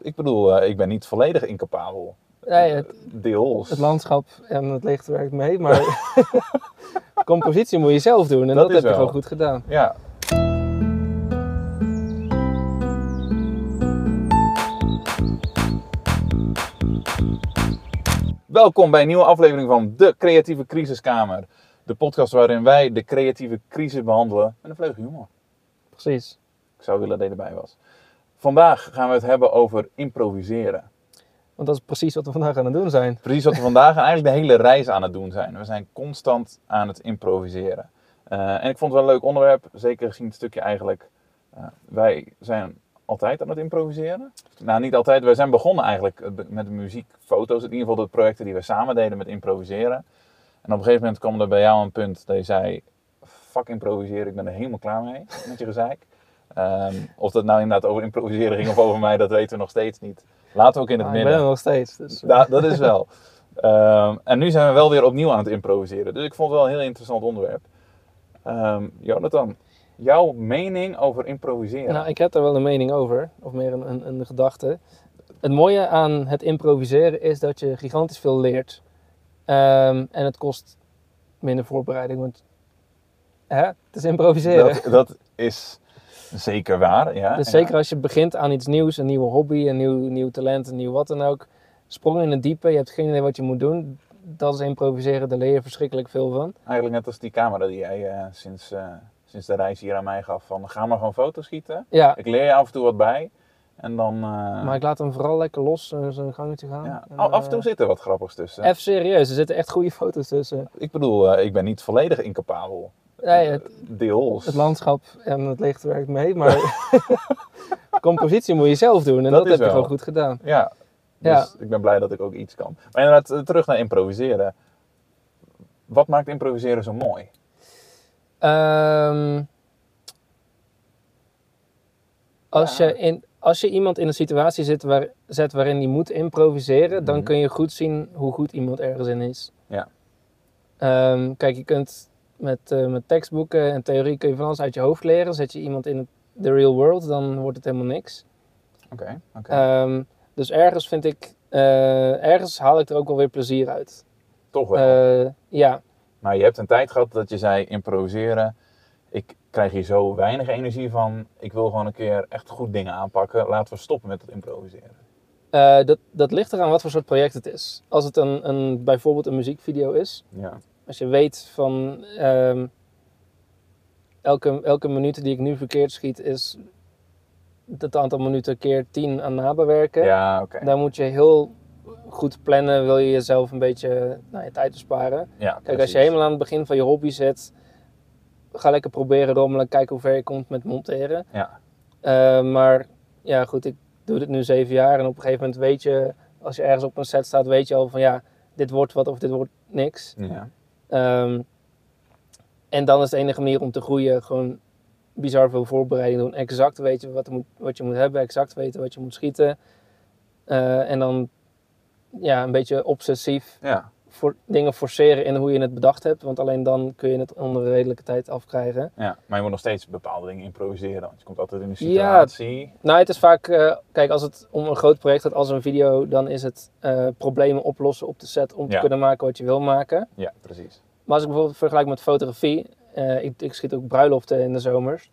Ik bedoel, uh, ik ben niet volledig incapabel. Nee, het, Deels. Het landschap en het licht werkt mee, maar compositie moet je zelf doen en dat, Dat heb je wel. gewoon goed gedaan. Ja. Welkom bij een nieuwe aflevering van De Creatieve Crisiskamer. De podcast waarin wij de creatieve crisis behandelen met een vleugje humor. Precies. Ik zou willen dat je erbij was. Vandaag gaan we het hebben over improviseren. Want dat is precies wat we vandaag aan het doen zijn. Precies wat we vandaag en eigenlijk de hele reis aan het doen zijn. We zijn constant aan het improviseren. Uh, en ik vond het wel een leuk onderwerp, zeker gezien het stukje eigenlijk. Uh, wij zijn altijd aan het improviseren. Nou, niet altijd. Wij zijn begonnen eigenlijk met muziekfoto's. In ieder geval de projecten die we samen deden met improviseren. En op een gegeven moment kwam er bij jou een punt dat je zei: Fuck improviseren, ik ben er helemaal klaar mee met je gezeik. Um, of dat nou inderdaad over improviseren ging of over mij, dat weten we nog steeds niet. Laten we ook in het Ah, midden. Ik ben er nog steeds. Dus, da, dat is wel. Um, en nu zijn we wel weer opnieuw aan het improviseren. Dus ik vond het wel een heel interessant onderwerp. Um, Jonathan, jouw mening over improviseren? Nou, ik heb er wel een mening over, of meer een, een, een gedachte. Het mooie aan het improviseren is dat je gigantisch veel leert. Um, en het kost minder voorbereiding, want hè, het is improviseren. Dat, dat is zeker waar, ja. Dus ja. zeker als je begint aan iets nieuws, een nieuwe hobby, een nieuw, nieuw talent, een nieuw wat dan ook. Sprong in het diepe, je hebt geen idee wat je moet doen. Dat is improviseren, daar leer je verschrikkelijk veel van. Eigenlijk net als die camera die jij uh, sinds, uh, sinds de reis hier aan mij gaf. Van ga maar gewoon foto's schieten. Ja. Ik leer je af en toe wat bij. En dan, uh... Maar ik laat hem vooral lekker los uh, zijn gangetje gaan. Ja. En, af en toe zit er wat grappigs tussen. Even serieus, er zitten echt goede foto's tussen. Ik bedoel, ik ben niet volledig incapabel. Nee, het, Deels. Het landschap en het licht werkt mee, maar compositie moet je zelf doen en dat, dat heb wel. je gewoon goed gedaan. Ja, dus Ja. ik ben blij dat ik ook iets kan. Maar inderdaad, terug naar improviseren. Wat maakt improviseren zo mooi? Um, als, Ja. je in, als je iemand in een situatie zit, waar, zet waarin die moet improviseren, dan Mhm. kun je goed zien hoe goed iemand ergens in is. Ja. Um, kijk, je kunt met, uh, met tekstboeken en theorie kun je van alles uit je hoofd leren. Zet je iemand in de real world, dan wordt het helemaal niks. Oké, okay, oké. Okay. Um, dus ergens vind ik, uh, ergens haal ik er ook wel weer plezier uit. Toch wel? Uh, ja. Maar je hebt een tijd gehad dat je zei improviseren. Ik krijg hier zo weinig energie van. Ik wil gewoon een keer echt goed dingen aanpakken. Laten we stoppen met het improviseren. Uh, dat, dat ligt eraan wat voor soort project het is. Als het een, een, bijvoorbeeld een muziekvideo is. Ja. Als je weet van um, elke, elke minuut die ik nu verkeerd schiet is het aantal minuten keer 10 aan nabewerken. Ja, oké. Okay. Dan moet je heel goed plannen, wil je jezelf een beetje nou, je tijd besparen. Ja, Kijk, precies. als je helemaal aan het begin van je hobby zit, ga lekker proberen rommelen, kijken hoe ver je komt met monteren. Ja. Uh, maar ja, goed, ik doe dit nu zeven jaar en op een gegeven moment weet je, als je ergens op een set staat, weet je al van ja, dit wordt wat of dit wordt niks. Ja. Um, en dan is de enige manier om te groeien gewoon bizar veel voorbereiding doen. Exact weten wat, moet, wat je moet hebben, exact weten wat je moet schieten. Uh, en dan ja, een beetje obsessief ja. voor dingen forceren in hoe je het bedacht hebt. Want alleen dan kun je het onder een redelijke tijd afkrijgen. Ja, maar je moet nog steeds bepaalde dingen improviseren. Want je komt altijd in een situatie. Ja, nou, het is vaak, uh, kijk, als het om een groot project gaat als een video, dan is het uh, problemen oplossen op de set om te kunnen maken wat je wil maken. Ja, precies. Maar als ik bijvoorbeeld vergelijk met fotografie, uh, ik, ik schiet ook bruiloften in de zomers.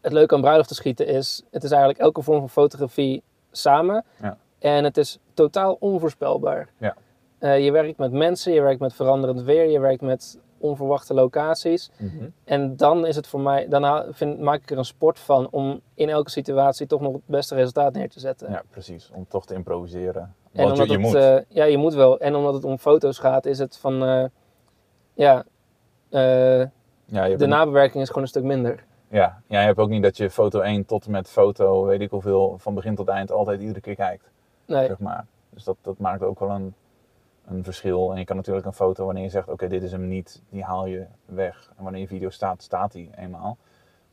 Het leuke aan bruiloften schieten is, het is eigenlijk elke vorm van fotografie samen. Ja. En het is totaal onvoorspelbaar. Ja. Uh, je werkt met mensen, je werkt met veranderend weer, je werkt met onverwachte locaties. Mm -hmm. En dan is het voor mij, daarna vind, maak ik er een sport van om in elke situatie toch nog het beste resultaat neer te zetten. Ja, precies. Om toch te improviseren. En Want omdat je, je het, moet. Uh, ja, je moet wel. En omdat het om foto's gaat, is het van, ja, uh, ja de nabewerking is gewoon een stuk minder. Ja, ja, je hebt ook niet dat je foto 1 tot en met foto, weet ik hoeveel, van begin tot eind altijd iedere keer kijkt. Nee. Zeg maar. Dus dat, dat maakt ook wel een, een verschil. En je kan natuurlijk een foto, wanneer je zegt, oké, okay, dit is hem niet, die haal je weg. En wanneer je video staat, staat die eenmaal.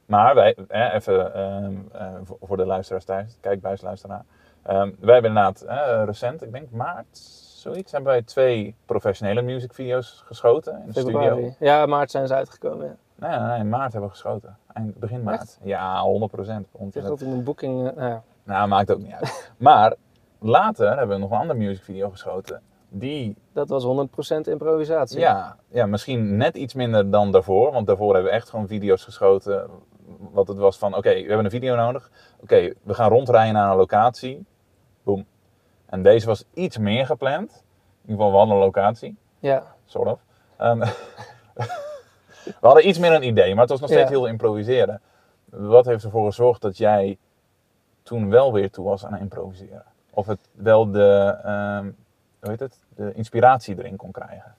Maar wij, eh, even um, uh, voor, voor de luisteraars thuis, kijkbuisluisteraar. Um, wij hebben inderdaad uh, recent, ik denk maart, zoiets, hebben wij twee professionele musicvideo's geschoten in de Februari. studio. Ja, maart zijn ze uitgekomen. Ja. Nee, nee, nee, in maart hebben we geschoten. Eind, begin maart. Echt? Ja, 100 procent. Ik dat in een boeking, uh, nou ja, Nou, maakt ook niet uit. Maar later hebben we nog een andere music video geschoten. Die, Dat was 100% improvisatie. ja, ja, misschien net iets minder dan daarvoor. Want daarvoor hebben we echt gewoon video's geschoten. Wat het was van, oké, we hebben een video nodig. Oké, we gaan rondrijden naar een locatie. Boom. En deze was iets meer gepland. In ieder geval, we hadden een locatie. Ja. Sort of. Ehm, we hadden iets meer een idee, maar het was nog steeds Ja. heel improviseren. Wat heeft ervoor gezorgd dat jij toen wel weer toe was aan improviseren? Of het wel de, ehm, hoe heet het, de inspiratie erin kon krijgen,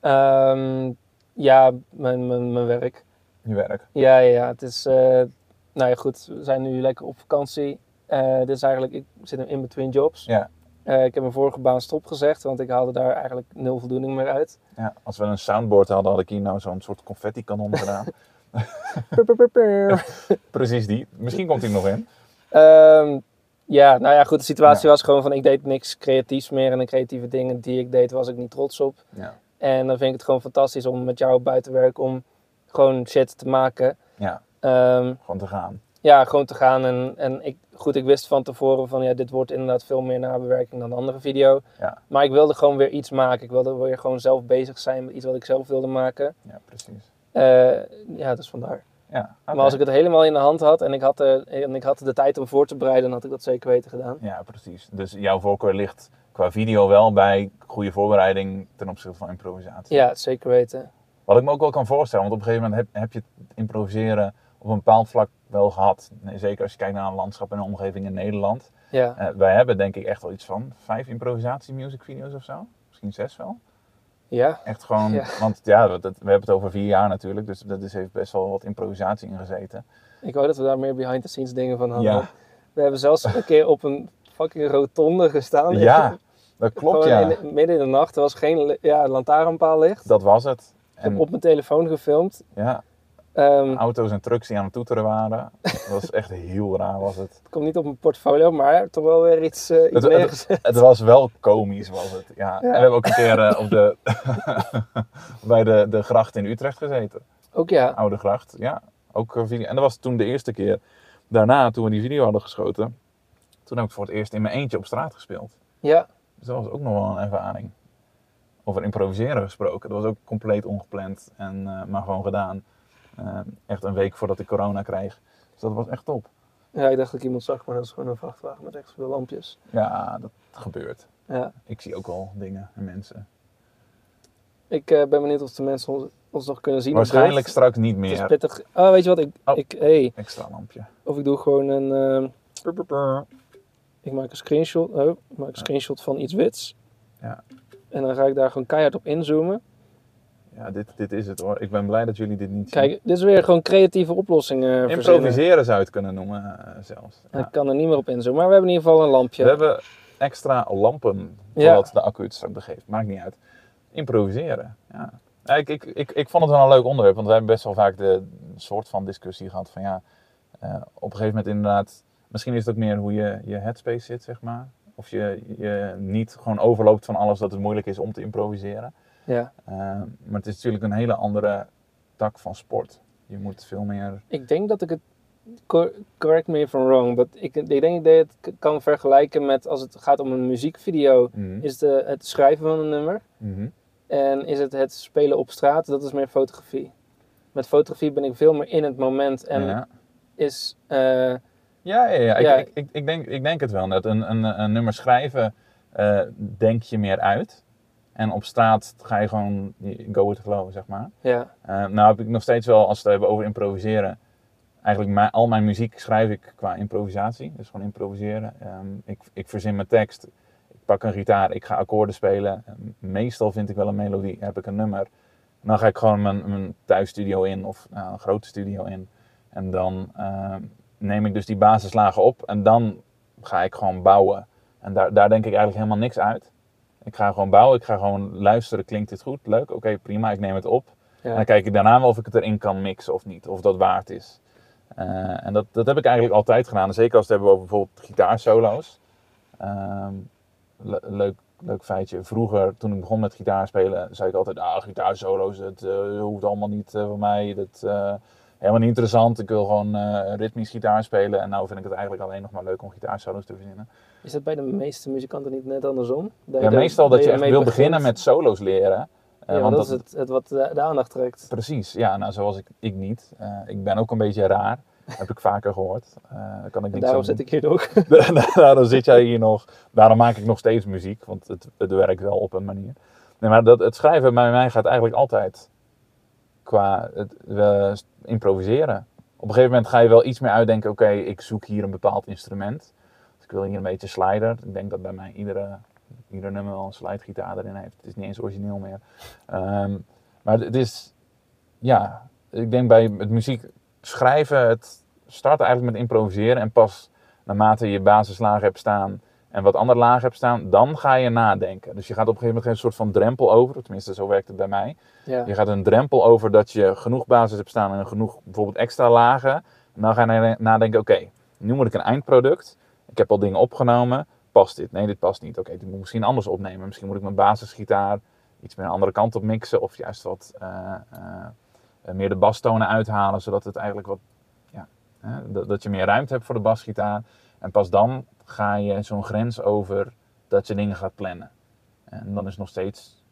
Ehm, ja, mijn, mijn, mijn werk. je werk? Ja, ja, ja, het is... eh, nou ja, goed. We zijn nu lekker op vakantie. Eh, dit is eigenlijk... Ik zit in between jobs. Ja. Eh, ik heb mijn vorige baan stopgezegd, want ik haalde daar eigenlijk nul voldoening meer uit. ja. Als we een soundboard hadden, had ik hier nou zo'n soort confetti kanon gedaan. Precies die. Misschien komt hij nog in. Ehm, ja, nou ja, goed. De situatie Ja. was gewoon van ik deed niks creatiefs meer. En de creatieve dingen die ik deed, was ik niet trots op. Ja. En dan vind ik het gewoon fantastisch om met jou buiten werk om gewoon shit te maken. ja, Ehm, gewoon te gaan. Ja, gewoon te gaan. En, en ik, goed, ik wist van tevoren van ja, dit wordt inderdaad veel meer nabewerking dan de andere video. Ja. Maar ik wilde gewoon weer iets maken. Ik wilde weer gewoon zelf bezig zijn met iets wat ik zelf wilde maken. Ja, precies. Eh, ja, dus vandaar. Ja. Maar als ik het helemaal in de hand had en ik had, de, en ik had de tijd om voor te bereiden, dan had ik dat zeker weten gedaan. Ja, precies. Dus jouw voorkeur ligt qua video wel bij goede voorbereiding ten opzichte van improvisatie. Ja, zeker weten. Wat ik me ook wel kan voorstellen, want op een gegeven moment heb, heb je het improviseren op een bepaald vlak wel gehad. Zeker als je kijkt naar een landschap en een omgeving in Nederland. Ja, Eh, wij hebben denk ik echt wel iets van vijf improvisatie music video's of zo. Misschien zes wel. ja, Echt gewoon, Ja. want ja, dat, we hebben het over vier jaar natuurlijk, dus dat is, heeft best wel wat improvisatie in gezeten. ik wou dat we daar meer behind the scenes dingen van hadden. Ja. We hebben zelfs een keer op een fucking rotonde gestaan. Ja, dat klopt Gewoon ja. in midden in de nacht. Er was geen ja, lantaarnpaal-licht. Dat was het. Ik heb En op mijn telefoon gefilmd. ja, Ehm, auto's en trucks die aan het toeteren waren. Dat was echt heel raar was het. het komt niet op mijn portfolio, maar toch wel weer iets, eh iets Het- het- neergezet. Het was wel komisch, was het. Ja. En we hebben ook een keer eh, op de, bij de, de gracht in Utrecht gezeten. Ook ja. Oude gracht, ja. Ook video. En dat was toen de eerste keer. Daarna, toen we die video hadden geschoten, toen heb ik voor het eerst in mijn eentje op straat gespeeld. Ja, Dus dat was ook nog wel een ervaring. Over improviseren gesproken. Dat was ook compleet ongepland, en, eh, maar gewoon gedaan. Eh, echt een week voordat ik corona kreeg. Dus dat was echt top. ja, ik dacht dat ik iemand zag, maar dat is gewoon een vrachtwagen met echt veel lampjes. Ja, dat gebeurt. Ja. Ik zie ook wel dingen en mensen. Ik eh, ben benieuwd of de mensen ons, ons nog kunnen zien. Waarschijnlijk straks niet Het is meer. pittig. Oh, weet je wat? Ik, Oh. ik, hey, Extra lampje. of ik doe gewoon een. ehm, ik maak een screenshot. Oh, ik maak een screenshot van iets wits. Ja. En dan ga ik daar gewoon keihard op inzoomen. Ja, dit, dit is het hoor. Ik ben blij dat jullie dit niet Kijk, dit is weer gewoon creatieve oplossingen verzinnen. Improviseren zou je het kunnen noemen eh, zelfs. Ja. Ik kan er niet meer op inzoomen, maar we hebben in ieder geval een lampje. We hebben extra lampen, Ja. zodat de accu het straks begeeft. Maakt niet uit. Improviseren. Ja. Ja, ik, ik, ik, ik vond het wel een leuk onderwerp, want we hebben best wel vaak de soort van discussie gehad van ja, eh, op een gegeven moment inderdaad, misschien is het ook meer hoe je, je headspace zit, zeg maar. Of je, je niet gewoon overloopt van alles dat het moeilijk is om te improviseren. Ja. Eh, maar het is natuurlijk een hele andere tak van sport. Je moet veel meer. Ik denk dat ik het. cor- Correct me if I'm wrong, but ik, ik denk dat je het kan vergelijken met als het gaat om een muziekvideo. Mhm. Is de, het schrijven van een nummer Mhm. en is het het spelen op straat, dat is meer fotografie. Met fotografie ben ik veel meer in het moment en ja. is. eh, Ja, ja, ja. Ja. Ik, ik, ik, ik, denk, ik denk het wel. Net een, een, een nummer schrijven eh, denk je meer uit. En op straat ga je gewoon go with the flow, zeg maar. ja, Eh, nou heb ik nog steeds wel, als we het hebben over improviseren, eigenlijk mijn, al mijn muziek schrijf ik qua improvisatie. Dus gewoon improviseren. Ehm, ik, ik verzin mijn tekst. Ik pak een gitaar, ik ga akkoorden spelen. Ehm, meestal vind ik wel een melodie, heb ik een nummer. En dan ga ik gewoon mijn, mijn thuisstudio in of nou, een grote studio in. En dan ehm, neem ik dus die basislagen op en dan ga ik gewoon bouwen. En daar, daar denk ik eigenlijk helemaal niks uit. Ik ga gewoon bouwen, ik ga gewoon luisteren, klinkt dit goed? Leuk, oké, prima, ik neem het op. ja. En dan kijk ik daarna wel of ik het erin kan mixen of niet, of dat waard is. Eh, en dat, dat heb ik eigenlijk altijd gedaan. En zeker als we het hebben over bijvoorbeeld gitaarsolo's. Ehm, le- leuk, leuk feitje. Vroeger, toen ik begon met gitaarspelen, zei ik altijd: Ah, gitaarsolo's, dat eh, hoeft allemaal niet eh, voor mij. Dat, helemaal niet interessant. Ik wil gewoon eh ritmisch gitaar spelen. En nou vind ik het eigenlijk alleen nog maar leuk om gitaarsolos te verzinnen. Is dat bij de meeste muzikanten niet net andersom? Dat Ja, meestal dat je echt wil begint? beginnen met solo's leren. Eh, Ja, want dat is het, het wat de, de aandacht trekt. Precies, ja, nou zoals ik, ik niet. Eh, ik ben ook een beetje raar, heb ik vaker gehoord. Eh daar kan ik niet daarom zit ik hier nog. Daarom zit jij hier nog. Daarom maak ik nog steeds muziek, want het, het werkt wel op een manier. Nee, maar dat, het schrijven bij mij gaat eigenlijk altijd qua het, improviseren. Op een gegeven moment ga je wel iets meer uitdenken, oké, ik zoek hier een bepaald instrument. Dus ik wil hier een beetje slider. Ik denk dat bij mij iedere, ieder nummer wel een slidegitaar erin heeft. Het is niet eens origineel meer. Ehm, maar het is, ja, ik denk bij het muziek schrijven, het start eigenlijk met improviseren. En pas naarmate je basislagen hebt staan en wat andere lagen hebt staan, dan ga je nadenken. Dus je gaat op een gegeven moment een soort van drempel over. Tenminste, zo werkt het bij mij. Ja. Je gaat een drempel over dat je genoeg basis hebt staan en genoeg bijvoorbeeld extra lagen. En dan ga je na- nadenken, oké, nu moet ik een eindproduct. Ik heb al dingen opgenomen. Past dit? Nee, dit past niet. Oké, dit moet ik misschien anders opnemen. Misschien moet ik mijn basisgitaar iets meer een andere kant op mixen. Of juist wat eh, eh, meer de bastonen uithalen, zodat het eigenlijk wat, ja, dat je meer ruimte hebt voor de basgitaar. En pas dan ga je zo'n grens over dat je dingen gaat plannen. En dan is nog steeds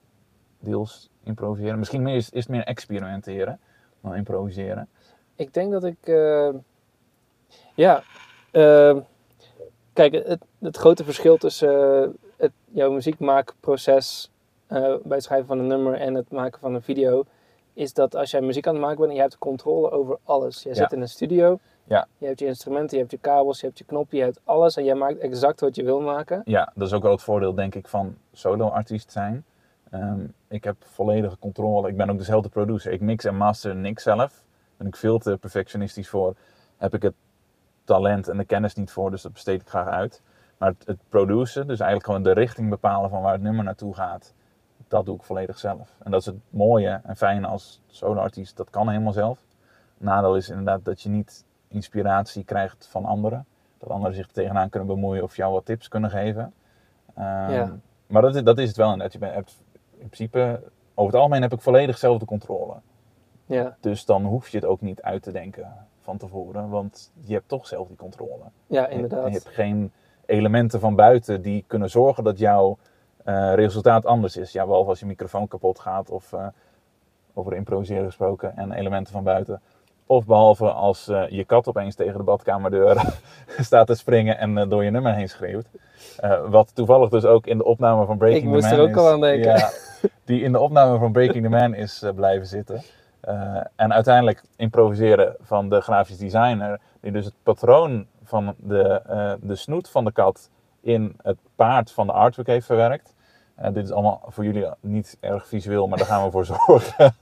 deels improviseren. Misschien meer is, het meer experimenteren dan improviseren. Ik denk dat ik. eh, ja. eh, kijk, het, het grote verschil tussen eh, het, jouw muziekmaakproces bij het schrijven van een nummer en het maken van een video. Is dat als jij muziek aan het maken bent en je hebt controle over alles. Jij Ja. zit in een studio. Ja. Je hebt je instrumenten, je hebt je kabels, je hebt je knopje, je hebt alles. En jij maakt exact wat je wil maken. Ja, dat is ook wel het voordeel, denk ik, van solo-artiest zijn. Ehm, ik heb volledige controle. Ik ben ook dezelfde producer. Ik mix en master niks zelf. Daar ben ik veel te perfectionistisch voor. Heb ik het talent en de kennis niet voor, dus dat besteed ik graag uit. Maar het, het produceren, dus eigenlijk gewoon de richting bepalen van waar het nummer naartoe gaat, dat doe ik volledig zelf. En dat is het mooie en fijne als solo-artiest, dat kan helemaal zelf. Nadeel is inderdaad dat je niet inspiratie krijgt van anderen. Dat anderen zich er tegenaan kunnen bemoeien of jou wat tips kunnen geven. Ehm, Ja. Maar dat is, dat is het wel. Je bent- hebt in principe, over het algemeen heb ik volledig zelf de controle. Ja, Dus dan hoef je het ook niet uit te denken van tevoren, want je hebt toch zelf die controle. ja En inderdaad. je hebt geen elementen van buiten die kunnen zorgen dat jouw eh, resultaat anders is. Ja, behalve als je microfoon kapot gaat of eh, over improviseren gesproken en elementen van buiten. Of behalve als eh, je kat opeens tegen de badkamerdeur staat te springen en eh, door je nummer heen schreeuwt. Eh, wat toevallig dus ook in de opname van Breaking Ik moest the er Man ook is. al aan denken. Ja, die in de opname van Breaking the Man is blijven zitten. En uiteindelijk improviseren van de grafisch designer, die dus het patroon van de, de snoet van de kat in het paard van de artwork heeft verwerkt. Eh, dit is allemaal voor jullie niet erg visueel, maar daar gaan we voor zorgen.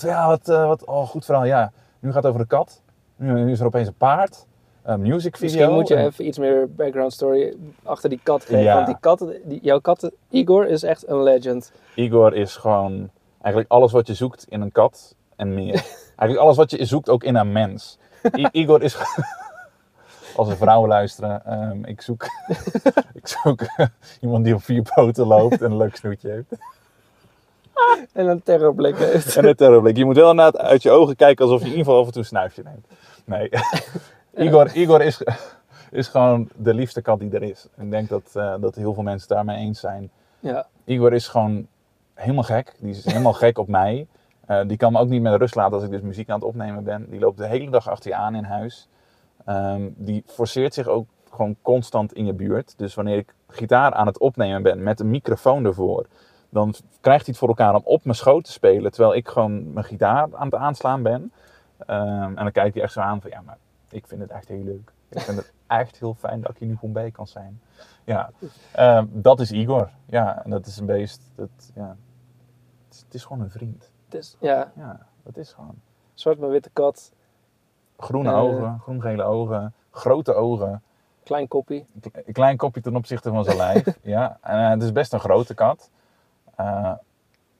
ja, wat, eh, wat oh, goed verhaal. Ja, nu gaat het over de kat. Nu, nu is er opeens een paard. Een music video. Misschien moet je En- even iets meer background story achter die kat geven. Ja. Want die kat, die, jouw kat, Igor, is echt een legend. Igor is gewoon eigenlijk alles wat je zoekt in een kat en meer. eigenlijk alles wat je zoekt ook in een mens. I- Igor is. Als er vrouwen luisteren, ehm, ik zoek, ik zoek iemand die op vier poten loopt en een leuk snoetje heeft. En een terrorblik heeft. En een terrorblik. Je moet wel inderdaad uit je ogen kijken alsof je in ieder geval af en toe een snuifje neemt. Nee. Igor, Igor is, is gewoon de liefste kat die er is. Ik denk dat, eh, dat heel veel mensen daarmee eens zijn. Ja, Igor is gewoon helemaal gek. Die is helemaal gek op mij. Eh, die kan me ook niet met rust laten als ik dus muziek aan het opnemen ben. Die loopt de hele dag achter je aan in huis. Ehm, die forceert zich ook gewoon constant in je buurt. Dus wanneer ik gitaar aan het opnemen ben met een microfoon ervoor, dan krijgt hij het voor elkaar om op mijn schoot te spelen, terwijl ik gewoon mijn gitaar aan het aanslaan ben. Ehm, en dan kijkt hij echt zo aan van, ja, maar ik vind het echt heel leuk. Ik vind het echt heel fijn dat ik hier nu gewoon bij kan zijn. Ja, ehm, dat is Igor. Ja, en dat is een beest. Dat, ja, het, is, het is gewoon een vriend. het is, ja, Ja, dat is gewoon. zwart met witte kat, Groene Eh. ogen, groen-gele ogen, grote ogen. klein koppie. Een klein kopje ten opzichte van zijn lijf. ja, en eh, het is best een grote kat. Eh,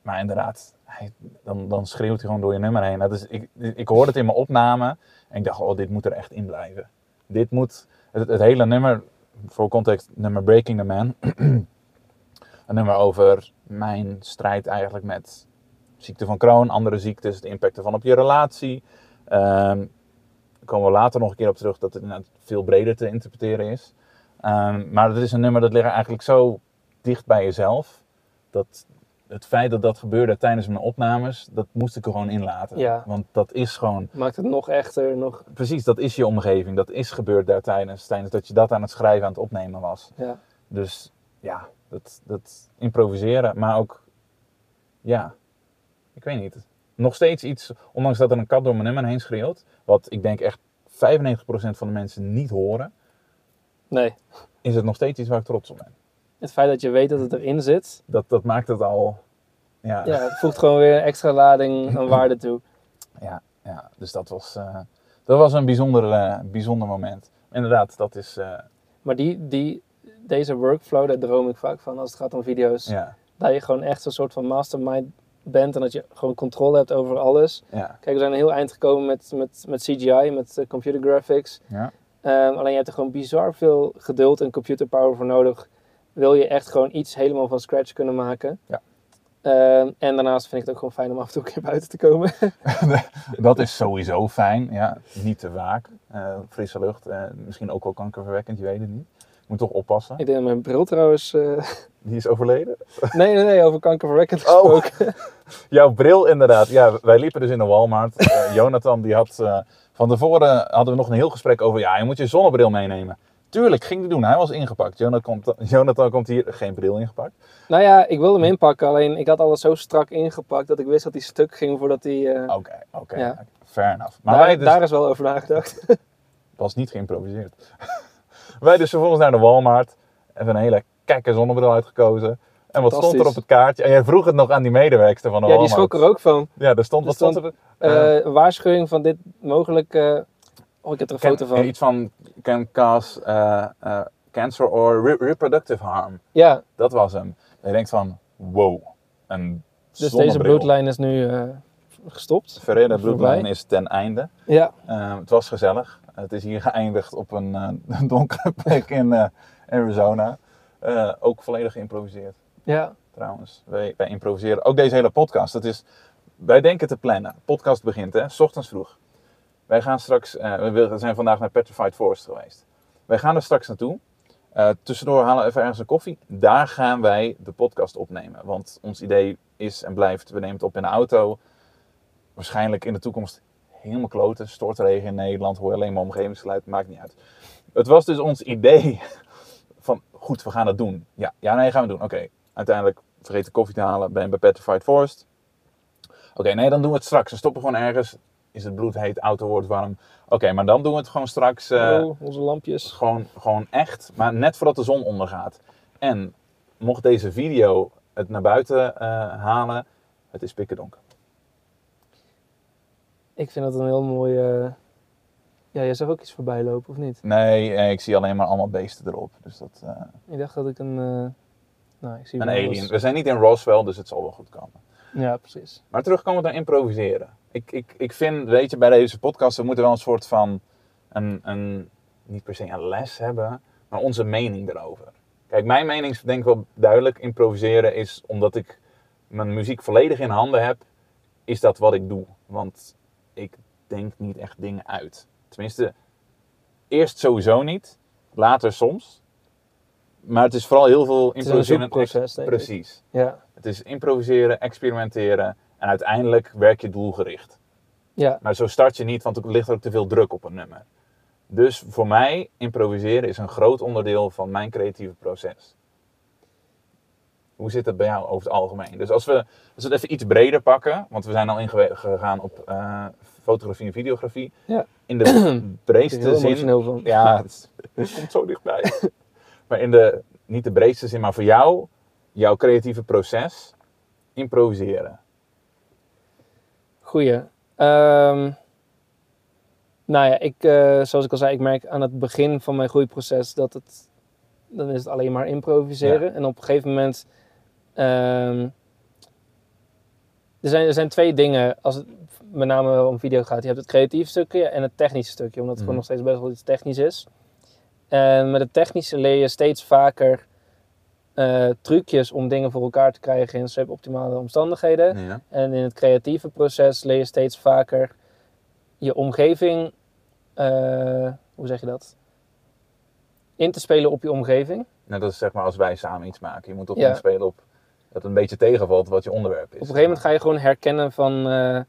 maar inderdaad, hij, dan, dan schreeuwt hij gewoon door je nummer heen. Dat is, ik, ik hoorde het in mijn opname en ik dacht, oh, dit moet er echt in blijven. Dit moet, het, het hele nummer, voor context, nummer Breaking the Man. een nummer over mijn strijd eigenlijk met ziekte van Crohn, andere ziektes, de impact ervan op je relatie. Ehm, daar komen we later nog een keer op terug dat het inderdaad veel breder te interpreteren is. Ehm, maar het is een nummer dat ligt eigenlijk zo dicht bij jezelf. Dat het feit dat dat gebeurde tijdens mijn opnames, dat moest ik er gewoon inlaten. Ja. Want dat is gewoon, Maakt het nog echter, nog... precies, dat is je omgeving. Dat is gebeurd daar tijdens, tijdens dat je dat aan het schrijven, aan het opnemen was. Ja. Dus ja, dat, dat improviseren, maar ook, ja, ik weet niet. Nog steeds iets, ondanks dat er een kat door mijn nummer heen schreeuwt, wat ik denk echt 95% van de mensen niet horen, Nee. is het nog steeds iets waar ik trots op ben. Het feit dat je weet dat het erin zit, Dat, dat maakt het al, ja, ja, het voegt gewoon weer een extra lading aan waarde toe. ja, ja. dus dat was, eh, dat was een bijzonder, eh, bijzonder moment. Inderdaad, dat is, eh, Maar die, die, deze workflow, daar droom ik vaak van als het gaat om video's. ja, Dat je gewoon echt zo'n soort van mastermind bent en dat je gewoon controle hebt over alles. ja, Kijk, we zijn een heel eind gekomen met, met, met CGI, met eh, computer graphics. ja, Ehm, alleen je hebt er gewoon bizar veel geduld en computer power voor nodig. Wil je echt gewoon iets helemaal van scratch kunnen maken. Ja. Ehm, en daarnaast vind ik het ook gewoon fijn om af en toe een keer buiten te komen. dat is sowieso fijn. Ja, niet te vaak. Eh, frisse lucht, eh, misschien ook wel kankerverwekkend, je weet het niet. Moet toch oppassen. ik denk dat mijn bril trouwens... eh, Die is overleden. nee, nee, nee, over kankerverwekkend Oh. gesproken. Jouw bril inderdaad. Ja, wij liepen dus in de Walmart. Eh, Jonathan die had eh, van tevoren hadden we nog een heel gesprek over. Ja, je moet je zonnebril meenemen. Tuurlijk, ging hij doen. Hij was ingepakt. Jonathan komt, Jonathan komt hier geen bril ingepakt. Nou ja, ik wilde hem inpakken, alleen ik had alles zo strak ingepakt dat ik wist dat hij stuk ging voordat hij... Oké, oké. Ja. Fair enough. Maar daar, wij dus, daar is wel over nagedacht. was niet geïmproviseerd. Wij dus vervolgens naar de Walmart. Even een hele kekke zonnebril uitgekozen. En wat stond er op het kaartje? En jij vroeg het nog aan die medewerkster van de ja, die schrok er ook van. Ja, er stond, Er wat stond stond- er? Eh, waarschuwing van dit mogelijk... eh, oh, ik heb er een Can- foto van. Iets van can cause cancer or re- reproductive harm. Ja, Dat was hem. En je denkt van, wow, een dus deze bloedlijn is nu gestopt. Verrede bloedlijn is ten einde. Ja, het was gezellig. Het is hier geëindigd op een eh, donkere plek in eh, Arizona. Eh, ook volledig geïmproviseerd, ja. trouwens. Wij, wij improviseren. Ook deze hele podcast. Het is, wij denken te plannen. Podcast begint, hè, 's ochtends vroeg. Wij gaan straks, we zijn vandaag naar Petrified Forest geweest. Wij gaan er straks naartoe. Tussendoor halen we even ergens een koffie. Daar gaan wij de podcast opnemen. Want ons idee is en blijft, we nemen het op in de auto. Waarschijnlijk in de toekomst helemaal kloten. Stortregen in Nederland, hoor je alleen maar omgevingsgeluid, maakt niet uit. Het was dus ons idee van, goed, we gaan het doen. Ja, ja nee, gaan we doen. Oké, uiteindelijk vergeet de koffie te halen, ben bij Petrified Forest. Oké, nee, dan doen we het straks. We stoppen gewoon ergens. Is het bloed heet, auto wordt warm. Oké, maar dan doen we het gewoon straks. eh, oh, onze lampjes. gewoon, gewoon echt, maar net voordat de zon ondergaat. En mocht deze video het naar buiten eh, halen, het is pikken donker. Ik vind dat een heel mooi... eh, Ja, jij zag ook iets voorbij lopen, of niet? Nee, eh, ik zie alleen maar allemaal beesten erop. Dus dat, eh, Ik dacht dat ik een... Nou, ik zie een alien. We zijn niet in Roswell, dus het zal wel goed komen. Ja, precies. Maar terugkomen naar improviseren. Ik, ik, ik vind, weet je, bij deze podcast, we moeten wel een soort van, een, een, niet per se een les hebben, maar onze mening erover. Kijk, mijn mening is denk ik wel duidelijk. Improviseren is, omdat ik mijn muziek volledig in handen heb, is dat wat ik doe. Want ik denk niet echt dingen uit. Tenminste, eerst sowieso niet, later soms. Maar het is vooral heel veel Het is een improviseren. ik. Precies. Ja. Het is improviseren, experimenteren en uiteindelijk werk je doelgericht. Ja, Maar zo start je niet, want er ligt ook te veel druk op een nummer. Dus voor mij, improviseren is een groot onderdeel van mijn creatieve proces. Hoe zit het bij jou over het algemeen? Dus als we, als we het even iets breder pakken, want we zijn al ingegaan op eh, fotografie en videografie. Ja. In de breedste zin. van. Ja, het, het komt zo dichtbij. maar in de, niet de breedste zin, maar voor jou, jouw creatieve proces, improviseren. Goeie. Ehm, nou ja, ik, eh, zoals ik al zei, ik merk aan het begin van mijn groeiproces dat het, dan is het alleen maar improviseren. En op een gegeven moment, ehm, er, zijn, er zijn twee dingen, als het met name om video gaat. Je hebt het creatieve stukje en het technische stukje, omdat het Mhm. gewoon nog steeds best wel iets technisch is. En met het technische leer je steeds vaker eh, trucjes om dingen voor elkaar te krijgen in suboptimale omstandigheden. Ja. En in het creatieve proces leer je steeds vaker je omgeving, eh, hoe zeg je dat? In te spelen op je omgeving. Nou, dat is zeg maar als wij samen iets maken. Je moet toch Ja. inspelen op het een beetje tegenvalt wat je onderwerp is. Op een gegeven moment ga je gewoon herkennen van. eh,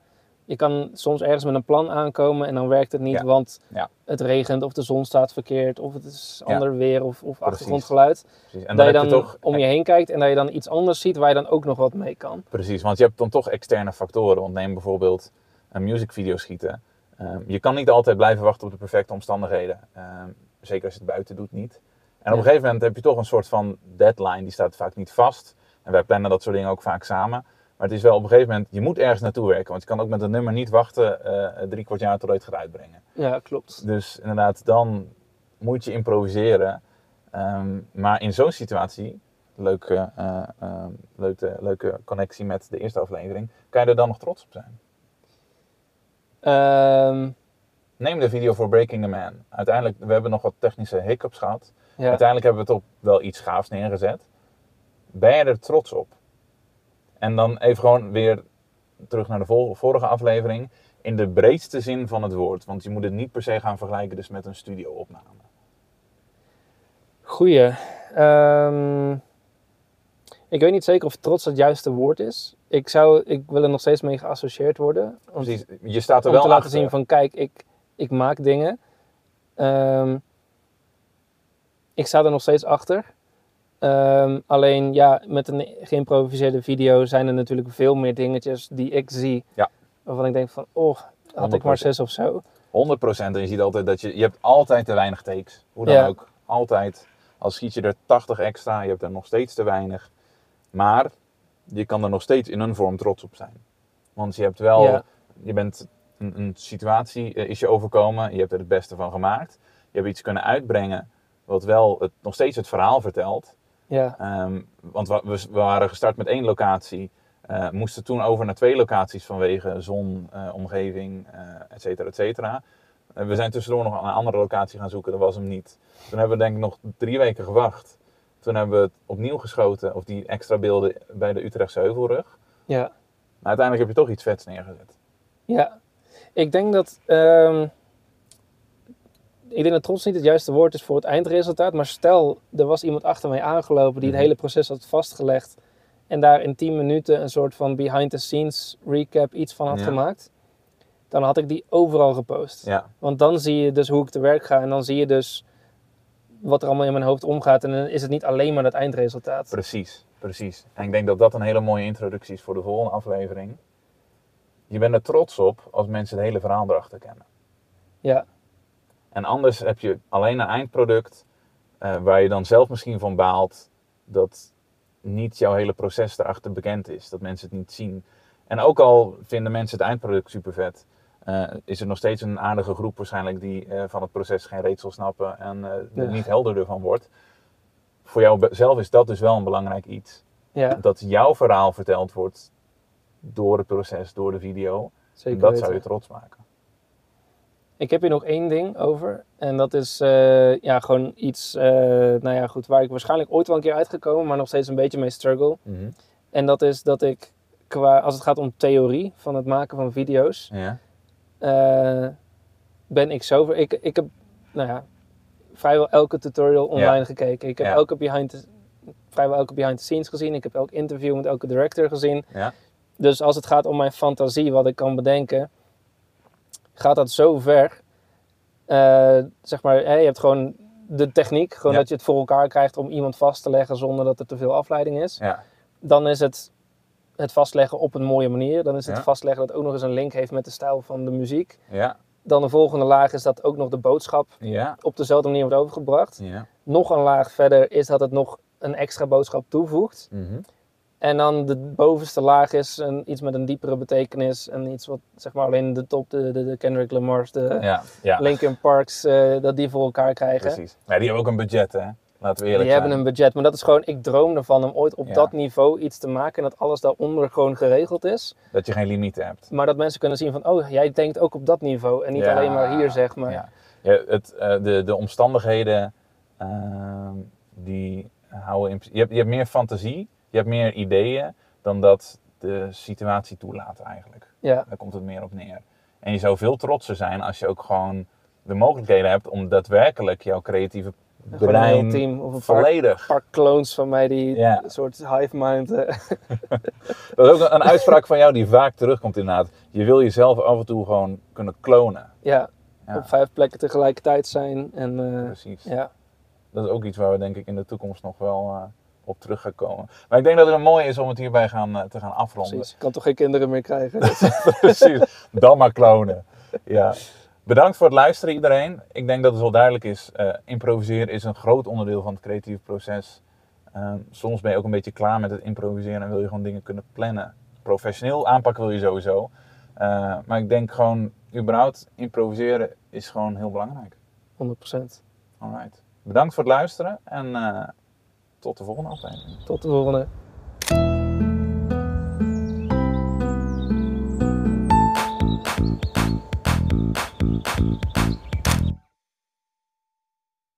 je kan soms ergens met een plan aankomen en dan werkt het niet, Ja. want Ja. het regent of de zon staat verkeerd of het is Ja. ander weer of, of Precies. achtergrondgeluid. Precies. En dat je dan je toch om je heen kijkt en dat je dan iets anders ziet waar je dan ook nog wat mee kan. Precies, want je hebt dan toch externe factoren. Want neem bijvoorbeeld een musicvideo schieten. Ehm, je kan niet altijd blijven wachten op de perfecte omstandigheden. Ehm, zeker als je het buiten doet niet. En op een gegeven moment heb je toch een soort van deadline. Die staat vaak niet vast. En wij plannen dat soort dingen ook vaak samen. Maar het is wel op een gegeven moment, je moet ergens naartoe werken. Want je kan ook met een nummer niet wachten eh, drie kwart jaar tot je het gaat uitbrengen. Ja, klopt. Dus inderdaad, dan moet je improviseren. Ehm, maar in zo'n situatie, leuke, eh, ehm, leuke, leuke connectie met de eerste aflevering, kan je er dan nog trots op zijn? Ehm, Neem de video voor Breaking the Man. Uiteindelijk, we hebben nog wat technische hiccups gehad. ja. Uiteindelijk hebben we het op wel iets gaafs neergezet. Ben je er trots op? En dan even gewoon weer terug naar de vorige aflevering. In de breedste zin van het woord. Want je moet het niet per se gaan vergelijken dus met een studio-opname. Goeie. Ehm, ik weet niet zeker of trots het juiste woord is. Ik, zou, ik wil er nog steeds mee geassocieerd worden. Om, Precies, je staat er wel te laten achter. zien van kijk, ik, ik maak dingen. Ehm, ik sta er nog steeds achter. Ehm, alleen ja, met een geïmproviseerde video zijn er natuurlijk veel meer dingetjes die ik zie. Ja. Waarvan ik denk van, oh, had ik maar 100%. zes of zo. 100% en je ziet altijd dat je, je hebt altijd te weinig takes. Hoe dan Ja. ook. Altijd. Al schiet je er 80 extra, je hebt er nog steeds te weinig. Maar je kan er nog steeds in een vorm trots op zijn. Want je hebt wel, Ja. je bent een, een situatie is je overkomen, je hebt er het beste van gemaakt. Je hebt iets kunnen uitbrengen wat wel het, nog steeds het verhaal vertelt. Ja, Ehm, want we, we waren gestart met één locatie. eh, moesten toen over naar twee locaties vanwege zon, eh, omgeving, eh et cetera, et cetera. We zijn tussendoor nog een andere locatie gaan zoeken, dat was hem niet. Toen hebben we denk ik nog drie weken gewacht. Toen hebben we het opnieuw geschoten, of die extra beelden bij de Utrechtse Heuvelrug. ja. Maar uiteindelijk heb je toch iets vets neergezet. Ja, ik denk dat. ehm, ik denk dat trots niet het juiste woord is voor het eindresultaat. Maar stel, er was iemand achter mij aangelopen die het Mhm. hele proces had vastgelegd. En daar in 10 minuten een soort van behind the scenes recap iets van had Ja. gemaakt. Dan had ik die overal gepost. Ja, Want dan zie je dus hoe ik te werk ga. En dan zie je dus wat er allemaal in mijn hoofd omgaat. En dan is het niet alleen maar het eindresultaat. precies, precies. En ik denk dat dat een hele mooie introductie is voor de volgende aflevering. Je bent er trots op als mensen het hele verhaal erachter kennen. Ja, En anders heb je alleen een eindproduct eh, waar je dan zelf misschien van baalt dat niet jouw hele proces erachter bekend is, dat mensen het niet zien. En ook al vinden mensen het eindproduct super vet, is er nog steeds een aardige groep waarschijnlijk die eh, van het proces geen reet zal snappen en eh, er Ja. niet helderder van wordt. Voor jou zelf is dat dus wel een belangrijk iets. ja Dat jouw verhaal verteld wordt door het proces, door de video. zeker dat weten. zou je trots maken. Ik heb hier nog één ding over. En dat is eh, ja, gewoon iets, eh, nou ja, goed, waar ik waarschijnlijk ooit wel een keer uitgekomen, maar nog steeds een beetje mee struggle. En dat is dat ik, qua, als het gaat om theorie van het maken van video's, Ja. eh, ben ik zo. Ik, ik heb, nou ja, vrijwel elke tutorial online gekeken. Ik heb Ja. elke behind the, vrijwel elke behind the scenes gezien. Ik heb elk interview met elke director gezien. Ja. Dus als het gaat om mijn fantasie, wat ik kan bedenken, gaat dat zo ver. Eh, zeg maar, hè, je hebt gewoon de techniek, gewoon Ja. dat je het voor elkaar krijgt om iemand vast te leggen zonder dat er te veel afleiding is. Ja. Dan is het het vastleggen op een mooie manier. Dan is het Ja. vastleggen dat ook nog eens een link heeft met de stijl van de muziek. Ja. Dan de volgende laag is dat ook nog de boodschap Ja. op dezelfde manier wordt overgebracht. Ja. Nog een laag verder is dat het nog een extra boodschap toevoegt. Mhm. En dan de bovenste laag is een, iets met een diepere betekenis. En iets wat, zeg maar, alleen de top, de, de, de Kendrick Lamar's, de Ja. ja. Linkin Parks, eh, dat die voor elkaar krijgen. Precies. Maar die hebben ook een budget, hè? Laten we eerlijk Die zijn. hebben een budget, maar dat is gewoon, ik droom ervan om ooit op Ja. dat niveau iets te maken en dat alles daaronder gewoon geregeld is. Dat je geen limieten hebt. Maar dat mensen kunnen zien van, oh, jij denkt ook op dat niveau en niet Ja. alleen maar hier, zeg maar. Ja. Ja, het, eh, de, de omstandigheden, ehm, die houden in... Je hebt, je hebt meer fantasie, je hebt meer ideeën dan dat de situatie toelaat eigenlijk. Ja, Daar komt het meer op neer. En je zou veel trotser zijn als je ook gewoon de mogelijkheden hebt om daadwerkelijk jouw creatieve een brein heel team of een paar, volledig. paar clones van mij die Ja. een soort hive mind. eh, Dat is ook een, een uitspraak van jou die vaak terugkomt inderdaad. Je wil jezelf af en toe gewoon kunnen klonen. ja, Ja. op vijf plekken tegelijkertijd zijn. En eh, Precies. ja, Dat is ook iets waar we denk ik in de toekomst nog wel eh, op terug komen. Maar ik denk dat het een mooi is om het hierbij gaan, eh, te gaan afronden. precies. Ik kan toch geen kinderen meer krijgen. Precies, dan maar klonen. Ja. Bedankt voor het luisteren iedereen. Ik denk dat het wel duidelijk is, eh, improviseren is een groot onderdeel van het creatieve proces. Ehm, soms ben je ook een beetje klaar met het improviseren en wil je gewoon dingen kunnen plannen. Professioneel aanpakken wil je sowieso. Eh, maar ik denk gewoon, überhaupt, improviseren is gewoon heel belangrijk. 100%. Alright. Bedankt voor het luisteren en tot de volgende aflevering. Tot de volgende.